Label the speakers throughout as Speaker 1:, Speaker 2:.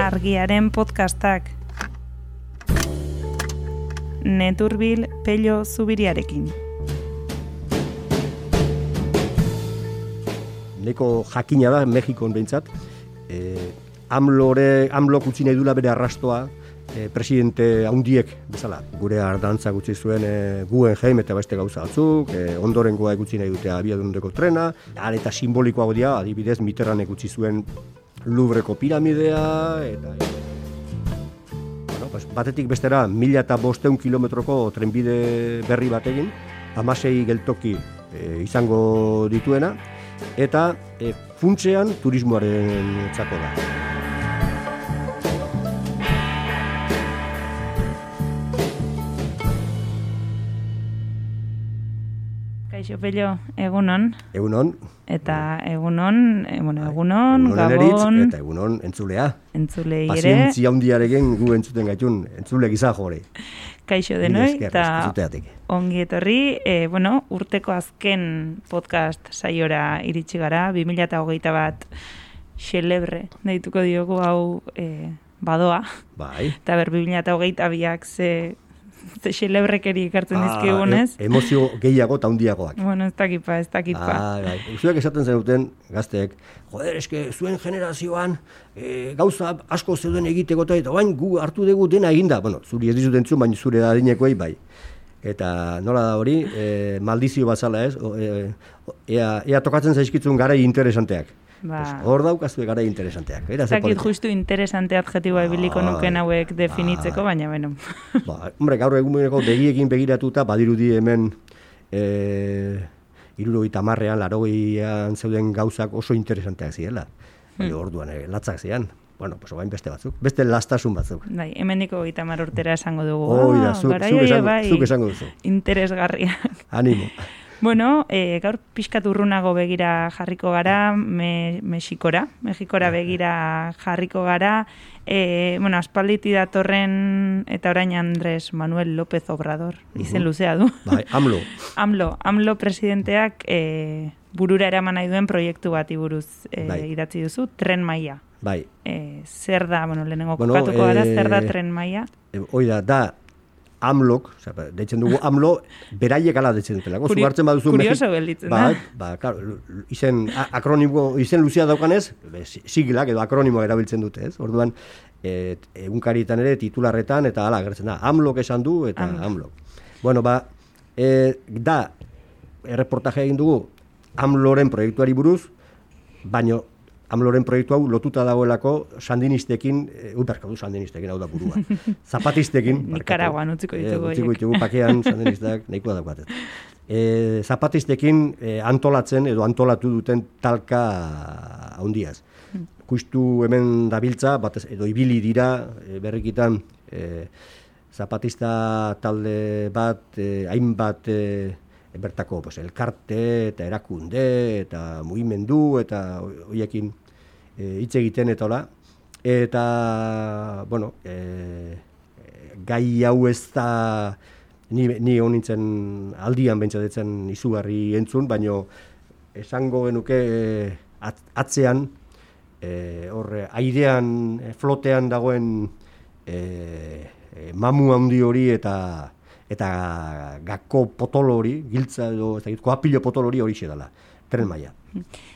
Speaker 1: Argiaren podcastak. Neturbil pello zubiriarekin.
Speaker 2: Neko jakina da, Mexikon behintzat, e, amlore, amlok utzi nahi dula bere arrastoa, e, presidente haundiek bezala, gure ardantza gutxi zuen e, guen jaim eta beste gauza batzuk, e, ondoren goa egutzi nahi dute abiadundeko trena, eta simbolikoago dira, adibidez, Mitterrand egutzi zuen Louvreko piramidea, eta... Bueno, pues, batetik bestera, mila eta bosteun kilometroko trenbide berri bategin, amasei geltoki e, izango dituena, eta e, funtzean turismoaren txako da.
Speaker 1: Kaixo pello, egunon.
Speaker 2: Egunon,
Speaker 1: Eta egunon, e, bueno, egunon,
Speaker 2: egunon eritz,
Speaker 1: gabon,
Speaker 2: eta egunon entzulea.
Speaker 1: entzulei ere,
Speaker 2: Pazientzia handiarekin gu entzuten gaitun, entzule gizar jore.
Speaker 1: kaixo denoi, eta ongi etorri, e, bueno, urteko azken podcast saiora iritsi gara, 2008 bat xelebre, deituko diogu hau e, badoa,
Speaker 2: Bai.
Speaker 1: eta ber 2008 biak ze, ze xelebrekeri ikartzen.
Speaker 2: Ah, e- emozio gehiago eta handiagoak.
Speaker 1: Bueno, ez dakipa, ez dakipa.
Speaker 2: Ah, bai. Zuek esaten zenuten, gazteek, joder, eske zuen generazioan e, gauza asko zeuden egiteko eta bain gu hartu dugu dena eginda. Bueno, zuri ez dizut entzun, baina zure adinekoei bai. Eta nola da hori, e, maldizio bazala ez, o, e, o- ea, ea tokatzen zaizkitzun garai interesanteak.
Speaker 1: Ba.
Speaker 2: Hor daukazue garai interesanteak. Era polita.
Speaker 1: justu interesante adjetiboa ibiliko nuken hauek definitzeko, baina, bueno.
Speaker 2: Ba, hombre, gaur eguneko begiekin begiratuta, badirudi hemen e, irurogeita marrean, larogean zeuden gauzak oso interesanteak zirela. Baina orduan, e, latzak zian. Bueno, pues oain beste batzuk. Beste lastasun batzuk.
Speaker 1: Bai, hemendiko gita urtera esango dugu.
Speaker 2: Da,
Speaker 1: Ah,
Speaker 2: zuk, zuk, esango,
Speaker 1: bai,
Speaker 2: zuk esango duzu.
Speaker 1: Interesgarriak.
Speaker 2: Animo.
Speaker 1: Bueno, e, gaur pixkat urrunago begira jarriko gara, me, Mexikora, Mexikora begira jarriko gara, e, bueno, aspalditi datorren eta orain Andres Manuel López Obrador, izen luzea du.
Speaker 2: Bai, amlo.
Speaker 1: AMLO, AMLO presidenteak e, burura eraman nahi duen proiektu bati buruz e,
Speaker 2: Bai.
Speaker 1: idatzi duzu, tren maila.
Speaker 2: Bai.
Speaker 1: E, zer da, bueno, lehenengo
Speaker 2: Bueno,
Speaker 1: kokatuko gara, zer da tren maila?
Speaker 2: E, hoi da, da, amlok, oza, deitzen dugu amlo, beraiek ala deitzen dutelako.
Speaker 1: Kuri-
Speaker 2: hartzen baduzu
Speaker 1: kurioso gelditzen
Speaker 2: ba. Ba, claro, izen, akronimo, izen luzea daukanez, be, si- siglak edo akronimoa erabiltzen dute, ez? Orduan, e, egunkarietan ere, titularretan, eta hala gertzen da, amlok esan du, eta
Speaker 1: Amlok.
Speaker 2: amlok. Bueno, ba, e, da, erreportaje egin dugu, amloren proiektuari buruz, baino, amloren proiektu hau lotuta dagoelako sandinistekin, e, uberka du sandinistekin, hau da burua. Zapatistekin.
Speaker 1: Nikaraguan utziko
Speaker 2: Eh,
Speaker 1: ditugu
Speaker 2: utziko
Speaker 1: horiek.
Speaker 2: ditugu pakean sandinistak nahikoa daukatet. E, zapatistekin e, antolatzen edo antolatu duten talka handiaz. Justu hemen dabiltza, batez, edo ibili dira, e, berrikitan, e, zapatista talde bat, e, hainbat e, bertako pues, elkarte eta erakunde eta mugimendu eta hoiekin e, hitz egiten eta hola. Eta, bueno, e, gai hau ez da ni, ni honintzen aldian bentsatetzen izugarri entzun, baino esango genuke eh, at- atzean eh, horre airean eh, flotean dagoen eh, eh, mamu handi hori eta eta gako potolo hori, giltza edo ez dakit, koapilo potolo hori hori dela, tren maila.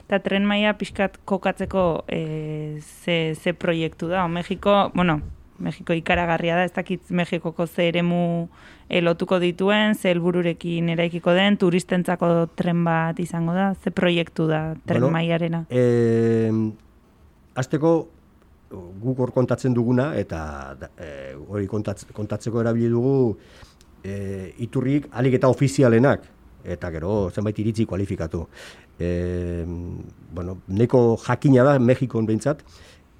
Speaker 1: Eta tren maila pixkat kokatzeko e, ze, ze proiektu da. O, Mexiko, bueno, Mexiko ikaragarria da, ez dakit Mexikoko ze eremu e, lotuko dituen, ze helbururekin eraikiko den, turistentzako tren bat izango da, ze proiektu da tren
Speaker 2: Bueno,
Speaker 1: mailarena.
Speaker 2: E, azteko guk hor kontatzen duguna eta e, hori kontatz, kontatzeko erabili dugu e, iturrik alik eta ofizialenak eta gero zenbait iritzi kualifikatu. E, bueno, neko jakina da Mexikon behintzat,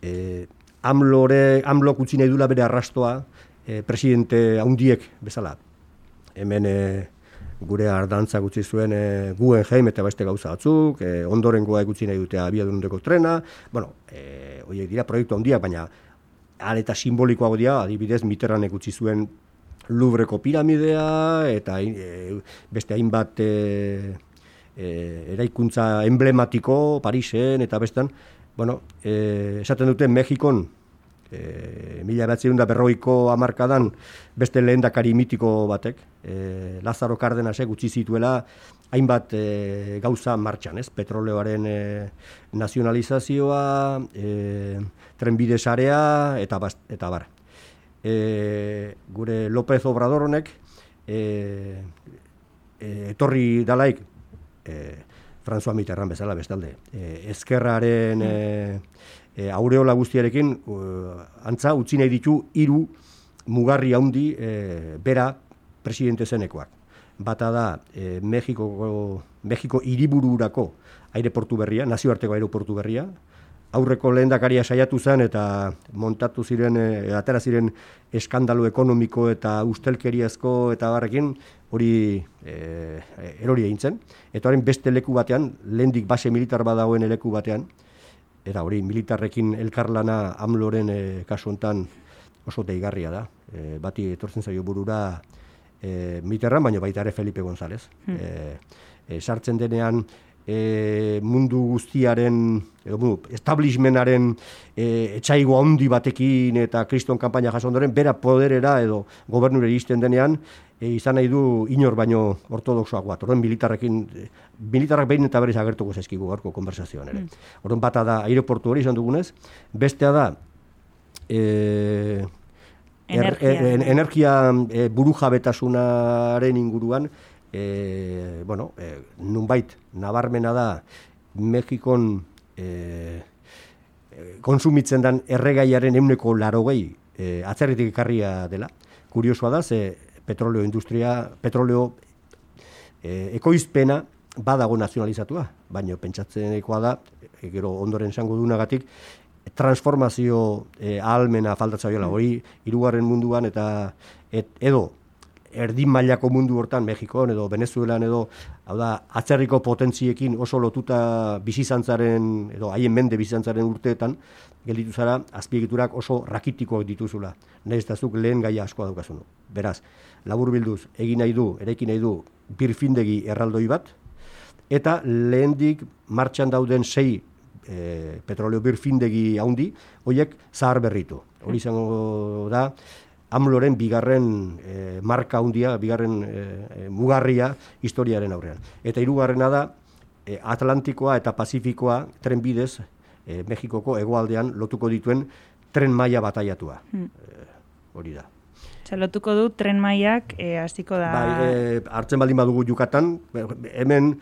Speaker 2: e, amlore, amlok utzi nahi dula bere arrastoa e, presidente haundiek bezala. Hemen e, gure ardantza gutxi zuen e, guen jaim eta beste gauza batzuk, e, ondorengoa egutzi nahi dute abiaduneko trena, bueno, e, horiek dira proiektu handiak, baina han eta simbolikoago dira, adibidez Mitterrand egutzi zuen Louvreko piramidea eta e, beste hainbat e, e, eraikuntza emblematiko Parisen eta bestan bueno, e, esaten dute Mexikon, e, mila behatzen da berroiko amarkadan beste lehendakari mitiko batek, e, Lazaro Cardenasek utzi zituela hainbat e, gauza martxan, ez? Petroleoaren e, nazionalizazioa, e, trenbide sarea, eta, bast, eta bar. E, gure López Obrador honek, e, e, etorri dalaik, e, François Mitterrand bezala bestalde, e, ezkerraren e, e, aureola guztiarekin, antza, utzi nahi ditu hiru mugarri handi e, bera presidente zenekoak. Bata da e, Mexiko, Mexiko iribururako aireportu berria, nazioarteko aireportu berria, aurreko lehendakaria saiatu zen eta montatu ziren, e, atera ziren eskandalu ekonomiko eta ustelkeriazko eta barrekin hori e, erori egin zen. Eta horren beste leku batean, lehendik base militar badagoen leku batean, eta hori militarrekin elkarlana amloren e, kasu hontan oso deigarria da. E, bati etortzen zaio burura e, Mitterrand, baina baita ere Felipe González. Hmm. E, sartzen denean e, mundu guztiaren, edo mundu, establishmentaren e, etxaigo handi batekin eta kriston kampaina jaso ondoren, bera poderera edo gobernure iristen denean, e, izan nahi du inor baino ortodoxoak bat. Orduan militarrekin, militarrak behin eta berriz agertuko zezkigu gorko konversazioan ere. Hmm. Orduan bata da aeroportu hori izan dugunez, bestea da, e, energia, er, energia e, burujabetasunaren inguruan, e, bueno, e, nunbait, nabarmena da, Mexikon e, konsumitzen den erregaiaren euneko larogei e, atzerritik ekarria dela. Kuriosoa da, ze petroleo industria, petroleo e, ekoizpena badago nazionalizatua, baina pentsatzen da, e, gero ondoren zango dunagatik, transformazio e, ahalmena faltatzen jola, hori irugarren munduan eta et, edo erdin mailako mundu hortan Mexikoan edo Venezuelan edo hau da atzerriko potentziekin oso lotuta bizizantzaren edo haien mende bizizantzaren urteetan gelditu zara azpiegiturak oso rakitikoak dituzula. Naiz eta zuk lehen gaia asko daukazun. Beraz, labur bilduz, egin nahi du, erekin nahi du, birfindegi erraldoi bat, eta lehendik martxan dauden sei e, petroleo birfindegi haundi, horiek zahar berritu. Hori izango da, amloren bigarren e, marka handia, bigarren e, mugarria historiaren aurrean. Eta hirugarrena da, e, Atlantikoa eta Pazifikoa trenbidez, e, Mexikoko egoaldean lotuko dituen tren maila bataiatua. Hmm. E, hori da.
Speaker 1: Txalotuko du tren mailak e, hasiko da...
Speaker 2: Bai, e, hartzen baldin badugu jukatan, hemen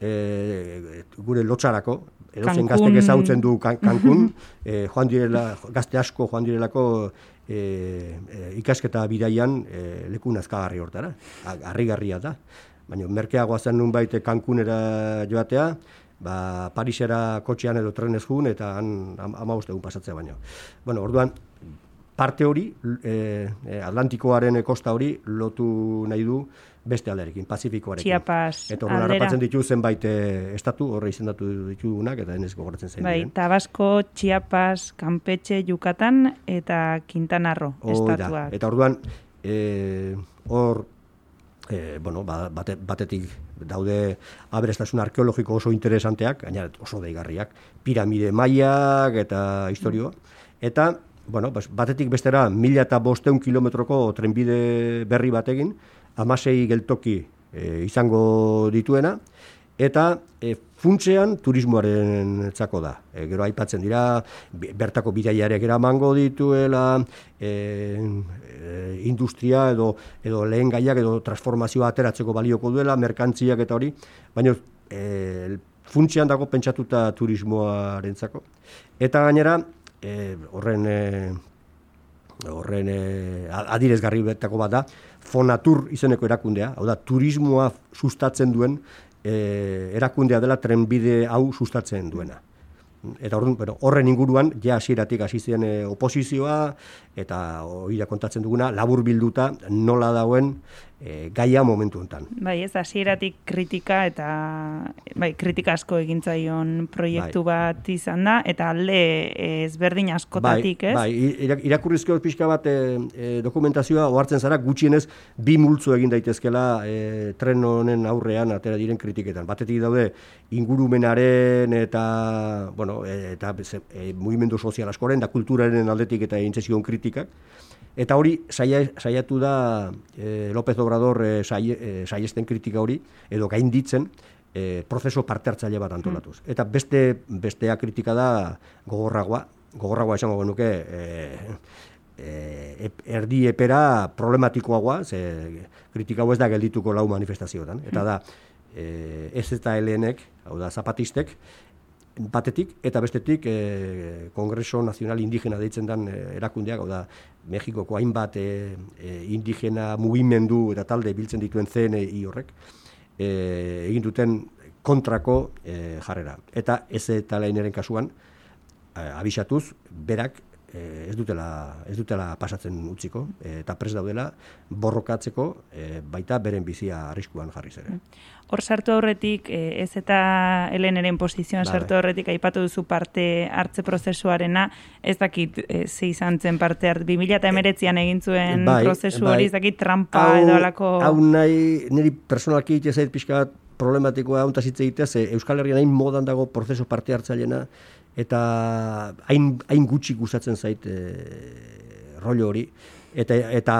Speaker 2: e, gure lotxarako, edozen gaztek ezautzen du Cancun, e, joan direla, gazte asko joan direlako e, e, ikasketa bidaian e, leku nazkagarri hortara, garria da. Baina merkeagoa zen nun baite Cancunera joatea, ba, Parisera kotxean edo trenez jun, eta han ama egun pasatzea baino. Bueno, orduan, parte hori, e, Atlantikoaren kosta hori, lotu nahi du, beste alderekin, Pazifikoarekin.
Speaker 1: Chiapas
Speaker 2: Eta horren harrapatzen ditu zenbait eh, estatu, horre izendatu ditugunak, eta enez gogoratzen zain.
Speaker 1: Bai, Tabasco, Chiapas, Campeche, Yucatan, eta Quintana Roo estatuak.
Speaker 2: Eta orduan, e, hor, e, bueno, ba, bate, batetik daude aberestasun arkeologiko oso interesanteak, gaina oso deigarriak, piramide maiak eta historioa. Eta, bueno, batetik bestera, mila eta bosteun kilometroko trenbide berri batekin, amasei geltoki e, izango dituena, eta e, funtzean turismoaren txako da. E, gero aipatzen dira, bertako bidaiareak eramango dituela, e, e, industria edo, edo lehen gaiak edo transformazioa ateratzeko balioko duela, merkantziak eta hori, baina e, funtzean dago pentsatuta turismoaren txako. Eta gainera, e, horren... E, horren e, adirezgarri betako bat da, Fonatur izeneko erakundea, hau da, turismoa sustatzen duen e, erakundea dela trenbide hau sustatzen duena. Eta horren, bueno, horren inguruan, ja hasieratik hasi zen e, oposizioa, eta hori kontatzen duguna, labur bilduta, nola dauen e, gaia momentu hontan.
Speaker 1: Bai, ez hasieratik kritika eta bai, kritika asko egin zaion proiektu bai. bat izan da eta alde ezberdin askotatik,
Speaker 2: bai,
Speaker 1: ez?
Speaker 2: Bai, irakurrizko pixka bat e, e, dokumentazioa ohartzen zara gutxienez bi multzo egin daitezkela e, tren honen aurrean atera diren kritiketan. Batetik daude ingurumenaren eta bueno, eta e, mugimendu sozial askoren da kulturaren aldetik eta egin kritikak. Eta hori saiatu da e, López Obrador e, saiesten kritika hori, edo gainditzen, e, prozeso parte hartzaile bat antolatuz. Mm. Eta beste bestea kritika da gogorragoa, gogorragoa esango genuke e, e, erdi epera problematikoagoa, ze kritika ez da geldituko lau manifestazioetan. Eta da, e, ez eta helenek, hau da, zapatistek, batetik eta bestetik e, Kongreso Nazional Indigena deitzen den e, erakundeak, da Mexikoko hainbat e, indigena mugimendu eta talde biltzen dituen CNI horrek, e, egin duten kontrako e, jarrera. Eta ez eta leheneren kasuan, abisatuz, berak e, ez dutela ez dutela pasatzen utziko eta pres daudela borrokatzeko baita beren bizia arriskuan jarri ere.
Speaker 1: Hor sartu aurretik ez eta Heleneren posizioan bai, sartu bai. aurretik aipatu duzu parte hartze prozesuarena ez dakit e, ze izan zen parte hart 2019an egin zuen bai, prozesu bai. hori ez dakit trampa edo alako
Speaker 2: Hau nahi niri personalki itse zait pixka problematikoa honta hitz egitea ze Euskal Herrian hain modan dago prozesu parte hartzailena eta hain, hain gutxi gustatzen zait e, rollo hori eta eta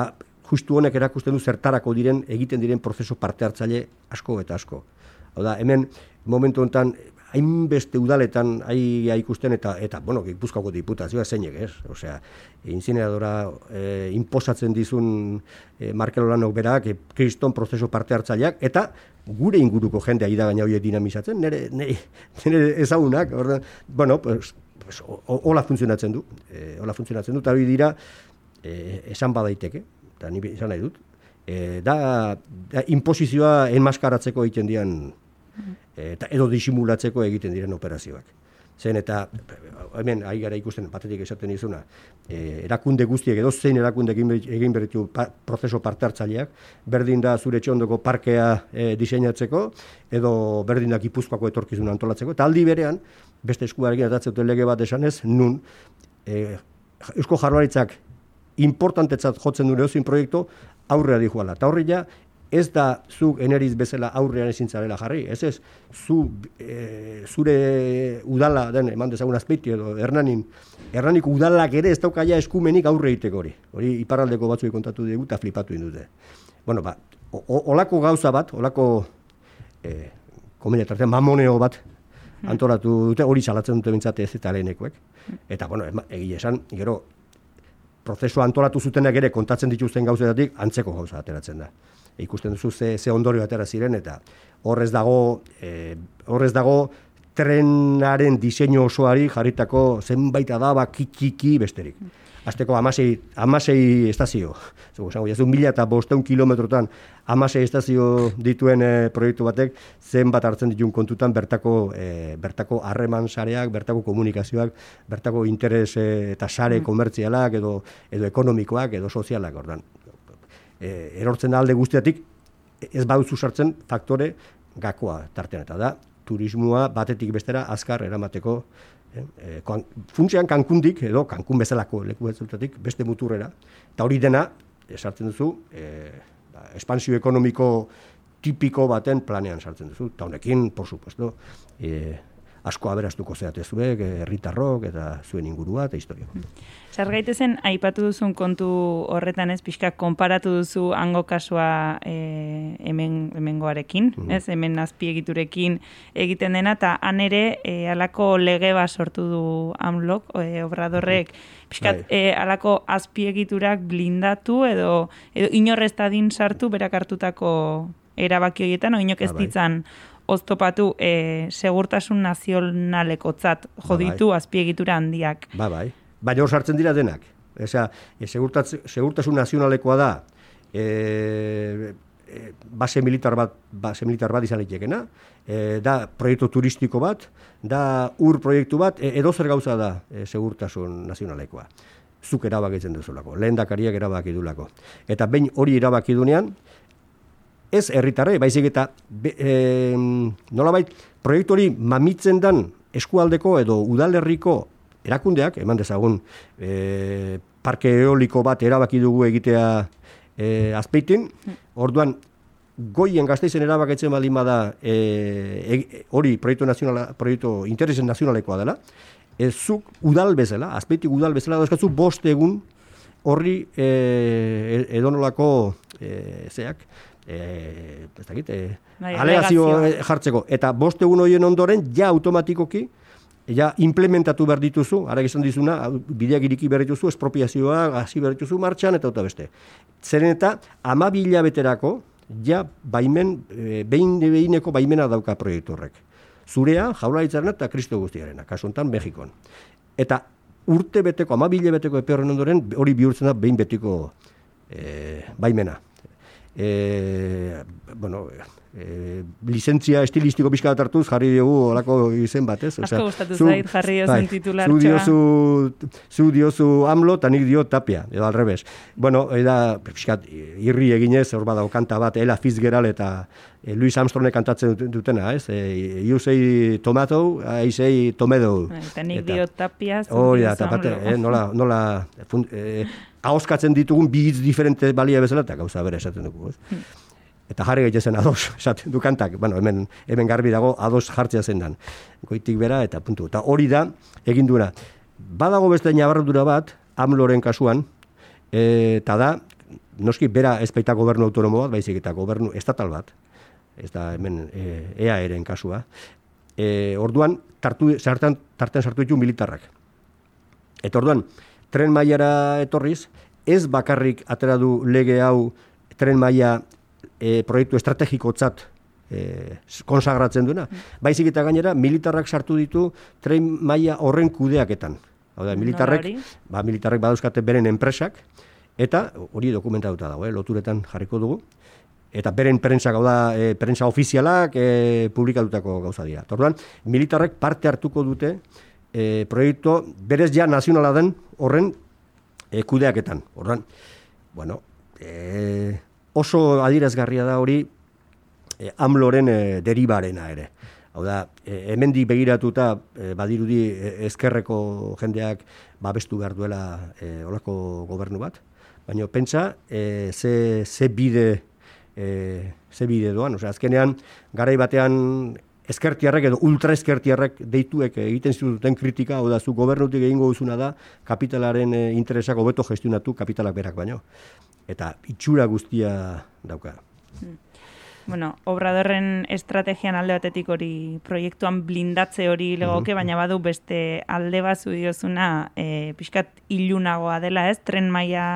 Speaker 2: justu honek erakusten du zertarako diren egiten diren prozesu parte hartzaile asko eta asko. Hau da, hemen momentu honetan hainbeste udaletan ai ikusten eta eta bueno, Gipuzkoako diputazioa zeinek, ez? Osea, incineradora e, inposatzen dizun e, Markel Olanok berak e, kriston prozesu parte hartzaileak eta gure inguruko jendea ida gaina hoiek dinamizatzen, nere nere, nere ezagunak, ordan, bueno, pues pues hola funtzionatzen du. Eh, hola funtzionatzen du ta hori dira eh, esan badaiteke, eta ni izan nahi dut. E, da, da imposizioa enmaskaratzeko egiten dian eta edo disimulatzeko egiten diren operazioak. Zen eta hemen ari gara ikusten batetik esaten dizuna, e, erakunde guztiek edo zein erakunde egin, berritu pa, prozeso parte hartzaileak, berdin da zure txondoko parkea e, diseinatzeko, edo berdin da gipuzkoako etorkizun antolatzeko, eta aldi berean, beste eskuarekin atatzen lege bat esanez, nun, e, Eusko Jarlaritzak importantetzat jotzen dure ozin proiektu, aurrea dihuala. Eta horrela, ez da zu eneriz bezala aurrean ezin zarela jarri, ez ez, zu, e, zure udala den, eman dezagun azpeiti edo, hernanin, hernanik udalak ere ez daukaia eskumenik aurre egiteko hori. Hori iparraldeko batzuek kontatu dugu eta flipatu indute. Bueno, ba, olako gauza bat, olako e, komeniatartean, mamoneo bat, hmm. antolatu dute, hori salatzen dute bintzate ez eta lehenekoek. Eta, bueno, egia esan, gero, prozesua antolatu zutenak ere kontatzen dituzten gauzetatik antzeko gauza ateratzen da ikusten duzu ze, ze ondorio atera ziren eta horrez dago e, horrez dago trenaren diseinu osoari jarritako zenbait adaba kikiki besterik. Azteko amasei, amasei estazio, zugu, zango, jazun mila eta bosteun kilometrotan amasei estazio dituen e, proiektu batek zenbat hartzen ditun kontutan bertako e, bertako harreman sareak, bertako komunikazioak, bertako interes e, eta sare mm. komertzialak edo, edo ekonomikoak edo sozialak ordan e, erortzen da alde guztiatik ez baduzu sartzen faktore gakoa tartean. Eta da turismoa batetik bestera azkar eramateko eh, e, funtzean kankundik edo kankun bezalako leku bezaltatik beste muturrera. Eta hori dena esartzen duzu e, ba, espansio ekonomiko tipiko baten planean sartzen duzu. Eta honekin por supuesto e, asko aberastuko zeate zuek, herritarrok eta zuen ingurua eta historia.
Speaker 1: Zer gaitezen, aipatu duzun kontu horretan ez, pixka, konparatu duzu hango kasua e, hemen, hemengoarekin, mm. ez, hemen azpiegiturekin egiten dena, eta han ere, e, alako lege bat sortu du amlok, e, obradorrek, pixkat, bai. e, alako azpiegiturak blindatu, edo, edo inorreztadin sartu, berak hartutako erabaki horietan, o inok ez ah, bai. ditzan, oztopatu e, segurtasun nazionaleko tzat joditu ba, bai. azpiegitura handiak.
Speaker 2: Ba, bai. Baina hor sartzen dira denak. Eza, e, segurtasun nazionalekoa da e, e, base militar bat, base militar bat izan litekena, e, da proiektu turistiko bat, da ur proiektu bat, e, edo zer gauza da e, segurtasun nazionalekoa. Zuk erabakitzen duzulako, lehen dakariak erabaki dulako. Eta behin hori erabaki dunean, ez herritarre, baizik eta be, e, nolabait proiektu hori mamitzen dan eskualdeko edo udalerriko erakundeak, eman dezagun e, parke eoliko bat erabaki dugu egitea e, azpeitin, orduan goien gazteizen erabakitzen baldin bada e, hori proiektu, nazionala, proiektu interesen nazionalekoa dela, ez zuk udal bezala, azpeitik udal bezala dauzkatzu bost egun horri e, edonolako e, zeak, e, ez dakit, e, jartzeko. Eta bost egun horien ondoren, ja automatikoki, ja implementatu behar dituzu, ara gizan dizuna, bideak iriki behar dituzu, espropiazioa, hasi behar dituzu martxan, eta beste. Zeren eta, ama beterako, ja, baimen, e, behin behineko baimena dauka proiektu horrek. Zurea, jaularitzaren eta kristo guztiarena, kasuntan, Mexikon. Eta urte beteko, ama beteko epe horren ondoren, hori bihurtzen da behin betiko e, baimena. E, bueno, e, lizentzia estilistiko pixka bat hartuz jarri dugu olako izen bat, ez?
Speaker 1: Asko gustatu zait jarri bai, titular
Speaker 2: Zu diozu, zu diozu amlo, eta nik dio tapia, edo alrebes. Bueno, eda, pixka, irri eginez, hor badago kanta bat, Ela Fitzgerald eta e, Louis Armstronge kantatzen dutena, ez? E, you say tomato, I say tomedo.
Speaker 1: Bai, eta nik dio tapia, zu dio
Speaker 2: tapate, eh, nola, nola, fun, eh, ahoskatzen ditugun bi hitz diferente balia bezala eta gauza bere esaten dugu. Ez? Hmm. Eta jarri gaitezen ados, esaten du kantak, bueno, hemen, hemen garbi dago ados jartzea zen dan. Goitik bera eta puntu. Eta hori da, egin duena. Badago beste nabardura bat, amloren kasuan, eta da, noski bera ez baita gobernu autonomo bat, baizik eta gobernu estatal bat, ez da hemen e, ea eren kasua, e, orduan, tartu, zartan, tartan sartu ditu militarrak. Eta orduan, tren mailara etorriz, ez bakarrik atera du lege hau tren maila e, proiektu estrategiko txat e, konsagratzen duena. Baizik eta gainera, militarrak sartu ditu tren maila horren kudeaketan. Hau da, militarrek, ba, militarrek badauzkate beren enpresak, eta hori dokumentatuta dago, eh, loturetan jarriko dugu, eta beren prentsa gauda, e, prentsa ofizialak e, publikatutako gauza dira. Torduan, militarrek parte hartuko dute e, proiektu berez ja nazionala den horren e, kudeaketan. Horren, bueno, e, oso adirazgarria da hori e, amloren e, deribarena ere. Hau da, e, hemendik begiratuta e, badirudi ezkerreko jendeak babestu behar duela e, olako gobernu bat. Baina pentsa, e, ze, ze bide e, ze bide doan. Osea, azkenean, garai batean eskertiarrek edo ultra eskertiarrek deituek egiten zuten kritika, hau da, zu gobernutik egingo duzuna da, kapitalaren e, interesak hobeto gestionatu kapitalak berak baino. Eta itxura guztia dauka. Hmm.
Speaker 1: Bueno, obradorren estrategian alde batetik hori proiektuan blindatze hori legoke, mhm. baina badu beste alde bazu diozuna e, pixkat ilunagoa dela ez, tren maia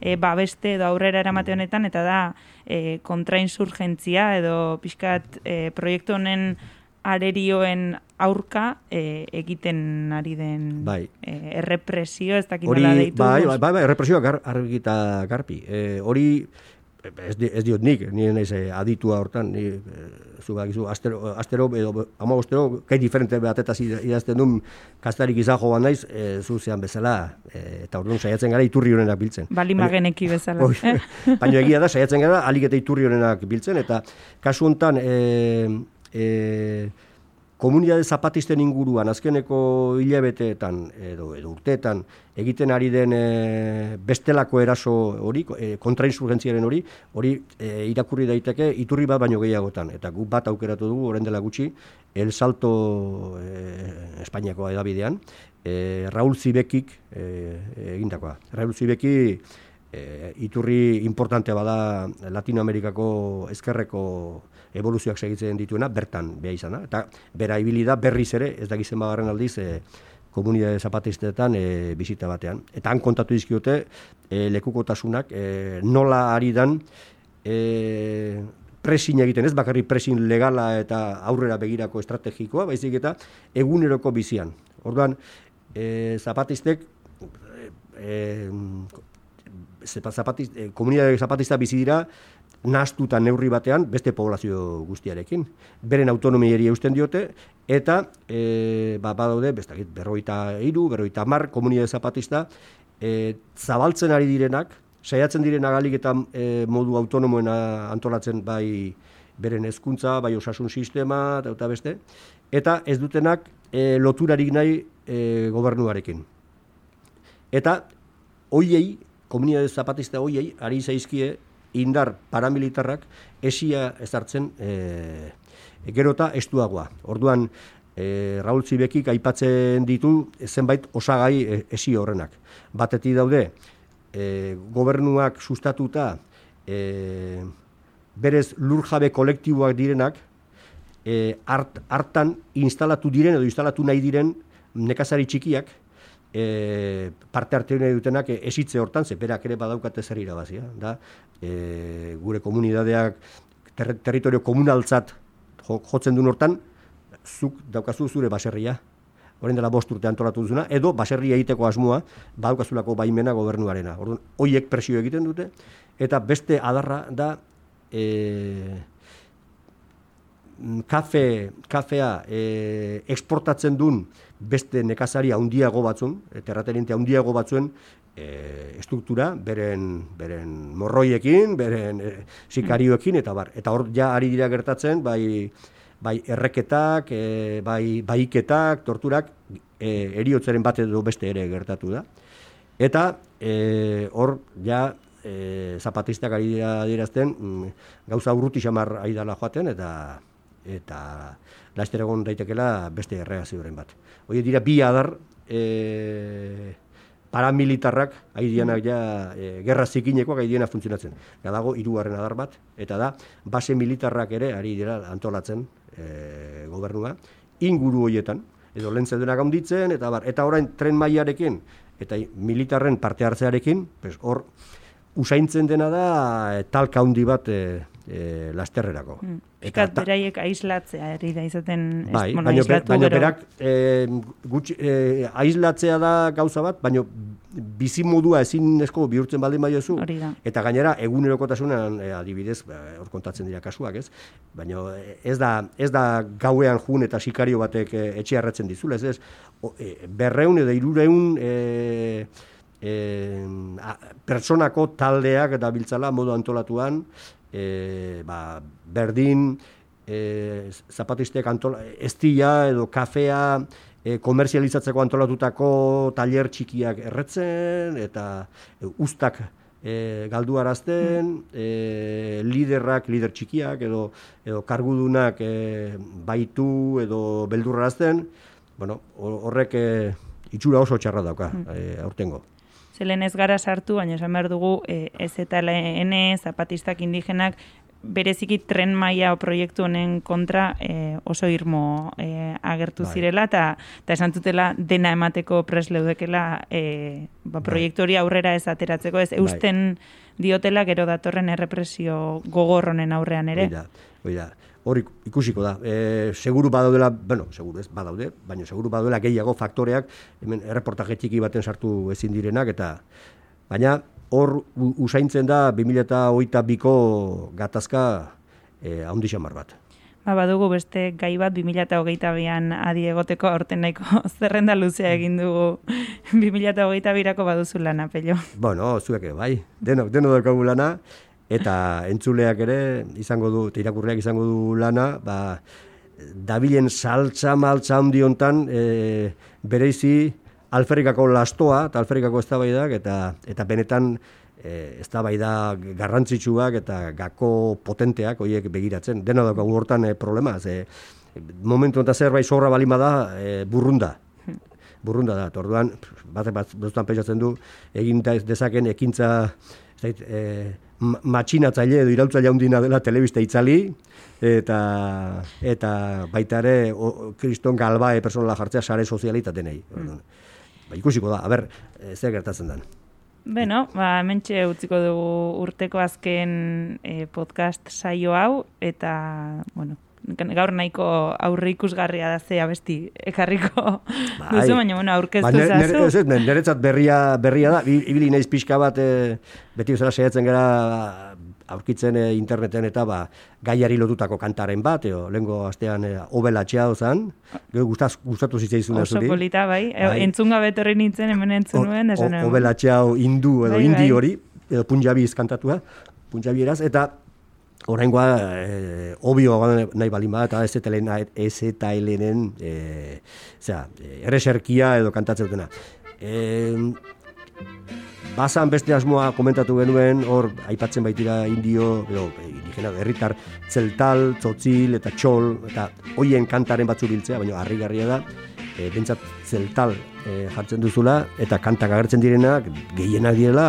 Speaker 1: e, babeste edo aurrera eramate honetan, eta da e, kontrainsurgentzia edo pixkat e, proiektu honen arerioen aurka e, egiten ari den bai. e, errepresio, ez dakit nola deitu.
Speaker 2: Bai, bai, bai, errepresioa gar, argita garpi. E, hori ez, di, ez diot nik, ni naiz eh, aditua hortan, ni eh, zu bakizu astero astero edo amabostero kai diferente batetaz idazten duen kastarik izan joan naiz, e, zu zean bezala eta orduan saiatzen gara iturri honenak biltzen.
Speaker 1: Bali mageneki bezala.
Speaker 2: Baina egia da saiatzen gara alik eta iturri honenak biltzen eta kasu hontan e, e, komunitate zapatisten inguruan azkeneko hilabeteetan edo edo urteetan egiten ari den e, bestelako eraso hori e, kontrainsurgentziaren hori hori e, irakurri daiteke iturri bat baino gehiagotan. Eta gu bat aukeratu dugu orain dela gutxi El Salto e, Espainiako edabidean e, Raul Zibekik e, egindakoa. Raul Zibeki e, iturri importante bada Latinoamerikako ezkerreko evoluzioak segitzen dituena, bertan beha izana. Eta bera ibili da berriz ere, ez da gizien bagarren aldiz, e, komunidade zapatistetan e, bizita batean. Eta han kontatu dizkiote e, lekukotasunak e, nola ari dan e, presin egiten, ez bakarri presin legala eta aurrera begirako estrategikoa, baizik eta eguneroko bizian. Orduan, e, zapatistek e, zapatist, e, komunidade zapatista bizi dira nastuta neurri batean beste poblazio guztiarekin. Beren autonomieri eusten diote, eta e, ba, badaude, bestakit, berroita iru, berroita mar, komunidade zapatista, e, zabaltzen ari direnak, saiatzen diren agalik eta e, modu autonomoen antolatzen bai beren hezkuntza, bai osasun sistema eta, beste, eta ez dutenak e, loturarik nahi e, gobernuarekin. Eta hoiei, komunidade zapatista hoiei, ari zaizkie indar paramilitarrak esia ezartzen e, gerota estuagoa. Orduan, e, Raul Zibekik aipatzen ditu zenbait osagai e, esi horrenak. Bateti daude, e, gobernuak sustatuta e, berez lurjabe kolektiboak direnak, e, hartan instalatu diren edo instalatu nahi diren nekazari txikiak, e, parte hartu nahi dutenak esitze hortan, ze berak ere badaukate zer irabazia. Da, e, gure komunidadeak ter territorio komunaltzat jotzen duen hortan, zuk daukazu zure baserria, orain dela bost urte antolatu duzuna, edo baserria egiteko asmoa, badaukazulako baimena gobernuarena. Orduan, hoiek presio egiten dute, eta beste adarra da, e, kafe, kafea e, eksportatzen duen beste nekazari handiago batzun, terrateriente handiago batzuen, e, estruktura, beren, beren morroiekin, beren e, sikarioekin, eta bar. Eta hor ja ari dira gertatzen, bai, bai erreketak, e, bai baiketak, torturak, e, eriotzaren bat edo beste ere gertatu da. Eta e, hor ja e, zapatistak ari dira dirazten, mm, gauza urruti xamar ari dala joaten, eta eta laster egon daitekela beste erreazioaren bat. Hoi dira bi adar e, paramilitarrak haidianak ja e, gerra zikinekoak haidiena funtzionatzen. Ja dago hirugarren adar bat eta da base militarrak ere ari dira antolatzen e, gobernua inguru hoietan edo lentze denak handitzen eta bar eta orain tren mailarekin eta militarren parte hartzearekin, pues hor usaintzen dena da talka handi bat e, e, lasterrerako. Mm.
Speaker 1: Eta beraiek aislatzea eri da izaten
Speaker 2: bai, bueno, baino, baino berak e, gutxi, e, aislatzea da gauza bat, baino bizi modua ezin esko bihurtzen baldin baiozu eta gainera egunerokotasunean e, adibidez ba, hor kontatzen dira kasuak, ez? Baino ez da ez da gauean jun eta sikario batek e, etxe harratzen dizula, ez ez? O, e, berreun edo irureun e, e, personako taldeak eta biltzala modu antolatuan e, ba, berdin, e, zapatistek antola, estia edo kafea e, komerzializatzeko antolatutako taller txikiak erretzen, eta e, ustak e, galdu arazten, e, liderrak, lider txikiak edo, edo kargudunak e, baitu edo beldurrarazten, bueno, horrek e, itxura oso txarra dauka, e, aurtengo
Speaker 1: zelen ez gara sartu, baina esan behar dugu e, ez eta lehen zapatistak indigenak bereziki tren maila proiektu honen kontra e, oso irmo e, agertu bai. zirela eta eta esan zutela dena emateko presleudekela e, ba, bai. proiektu hori aurrera ez ateratzeko ez bai. eusten diotela gero datorren errepresio gogorronen aurrean ere.
Speaker 2: Oida, oida hori ikusiko da. E, seguru badaudela, bueno, seguru ez, badaude, baina seguru badaudela gehiago faktoreak, hemen erreportaje txiki baten sartu ezin direnak, eta baina hor usaintzen da 2008-biko gatazka e, haundi xamar bat.
Speaker 1: Ba, badugu beste gai bat 2008an adi egoteko aurten nahiko zerrenda luzea egin dugu 2008 baduzu lana, pello.
Speaker 2: Bueno, zuek bai, denok, denok daukagu lana, eta entzuleak ere izango du irakurleak izango du lana ba dabilen saltza maltza handi hontan e, bereizi alferrikako lastoa eta alferrikako eztabaidak eta eta benetan e, eztabaida garrantzitsuak eta gako potenteak hoiek begiratzen. Dena daukagu hortan e, problema ze momentu honetan zerbait sobra balima da e, burrunda. Burrunda da orduan bat bat pentsatzen du egin dezaken ekintza zait, e, matxinatzaile edo irautzaile handina dela telebista itzali, eta, eta baita ere kriston galbae personala jartzea sare sozialitatenei. Mm. Ba, ikusiko da, a ber, e, zer gertatzen den.
Speaker 1: Beno, ba, mentxe utziko dugu urteko azken e, podcast saio hau, eta, bueno, gaur nahiko aurre ikusgarria da zea besti ekarriko bai. duzu, baina bueno, aurkeztu ba, zazu.
Speaker 2: Ez, niretzat berria, berria da, ibili naiz pixka bat, e, beti bezala saiatzen gara aurkitzen e, interneten eta ba, gaiari lotutako kantaren bat, eo, lehenko astean e, obela txea ozan, gustaz, gustatu zitzaizun
Speaker 1: Oso polita, bai. bai. Entzunga betorri nintzen, hemen entzun nuen.
Speaker 2: Obela indu edo bai, indi bai. hori, edo punjabiz kantatua, punjabieraz, eta oraingoa e, obio nahi balima eta ez eta ez eta helenen e, zera, erreserkia edo kantatzen dutena. E, Bazan beste asmoa komentatu genuen, hor aipatzen baitira indio, edo, indigena, herritar zeltal, tzotzil eta txol, eta hoien kantaren batzu biltzea, baina harrigarria da, e, bentsat zeltal e, jartzen duzula, eta kantak agertzen direnak, gehienak direla,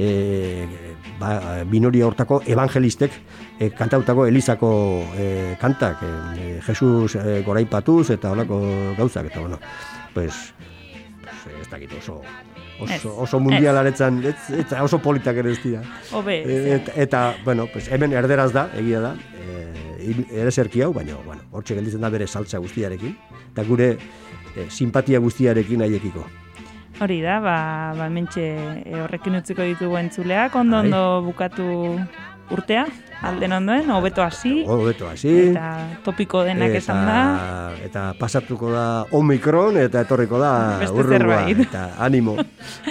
Speaker 2: e, ba, binoria hortako evangelistek, e, kantautako Elizako e, kantak, e, Jesus e, goraipatuz, eta holako gauzak, eta bueno, pues, pues ez dakit oso, oso, oso mundialaretzan, ez, eta oso politak ere ez dira.
Speaker 1: Obe,
Speaker 2: eta, eta, bueno, pues, hemen erderaz da, egia da, e, ere zerki hau, baina, bueno, hortxe gelditzen da bere saltza guztiarekin, eta gure e, simpatia guztiarekin haiekiko.
Speaker 1: Hori da, ba, ba mentxe e, horrekin utziko ditugu entzuleak, ondo bai. ondo bukatu urtea, alden ondoen, hobeto hasi.
Speaker 2: Hobeto hasi.
Speaker 1: Eta topiko denak eta, esan da.
Speaker 2: Eta pasatuko da Omikron, eta etorriko da urrua. Eta animo.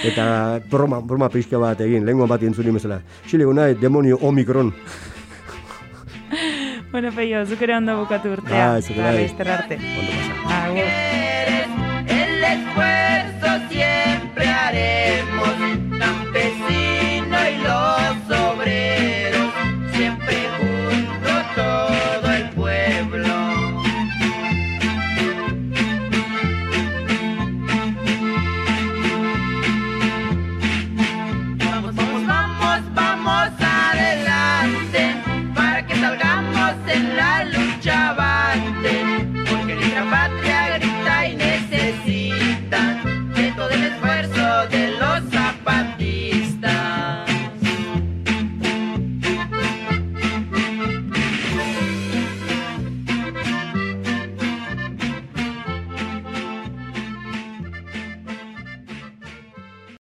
Speaker 2: Eta broma, broma pixka bat egin, lengua bat intzuli mesela. Xile nahi, demonio Omikron.
Speaker 1: bueno, peio, zukere ondo bukatu urtea.
Speaker 2: Ah, zukere.
Speaker 1: Arte.
Speaker 2: Ondo yeah.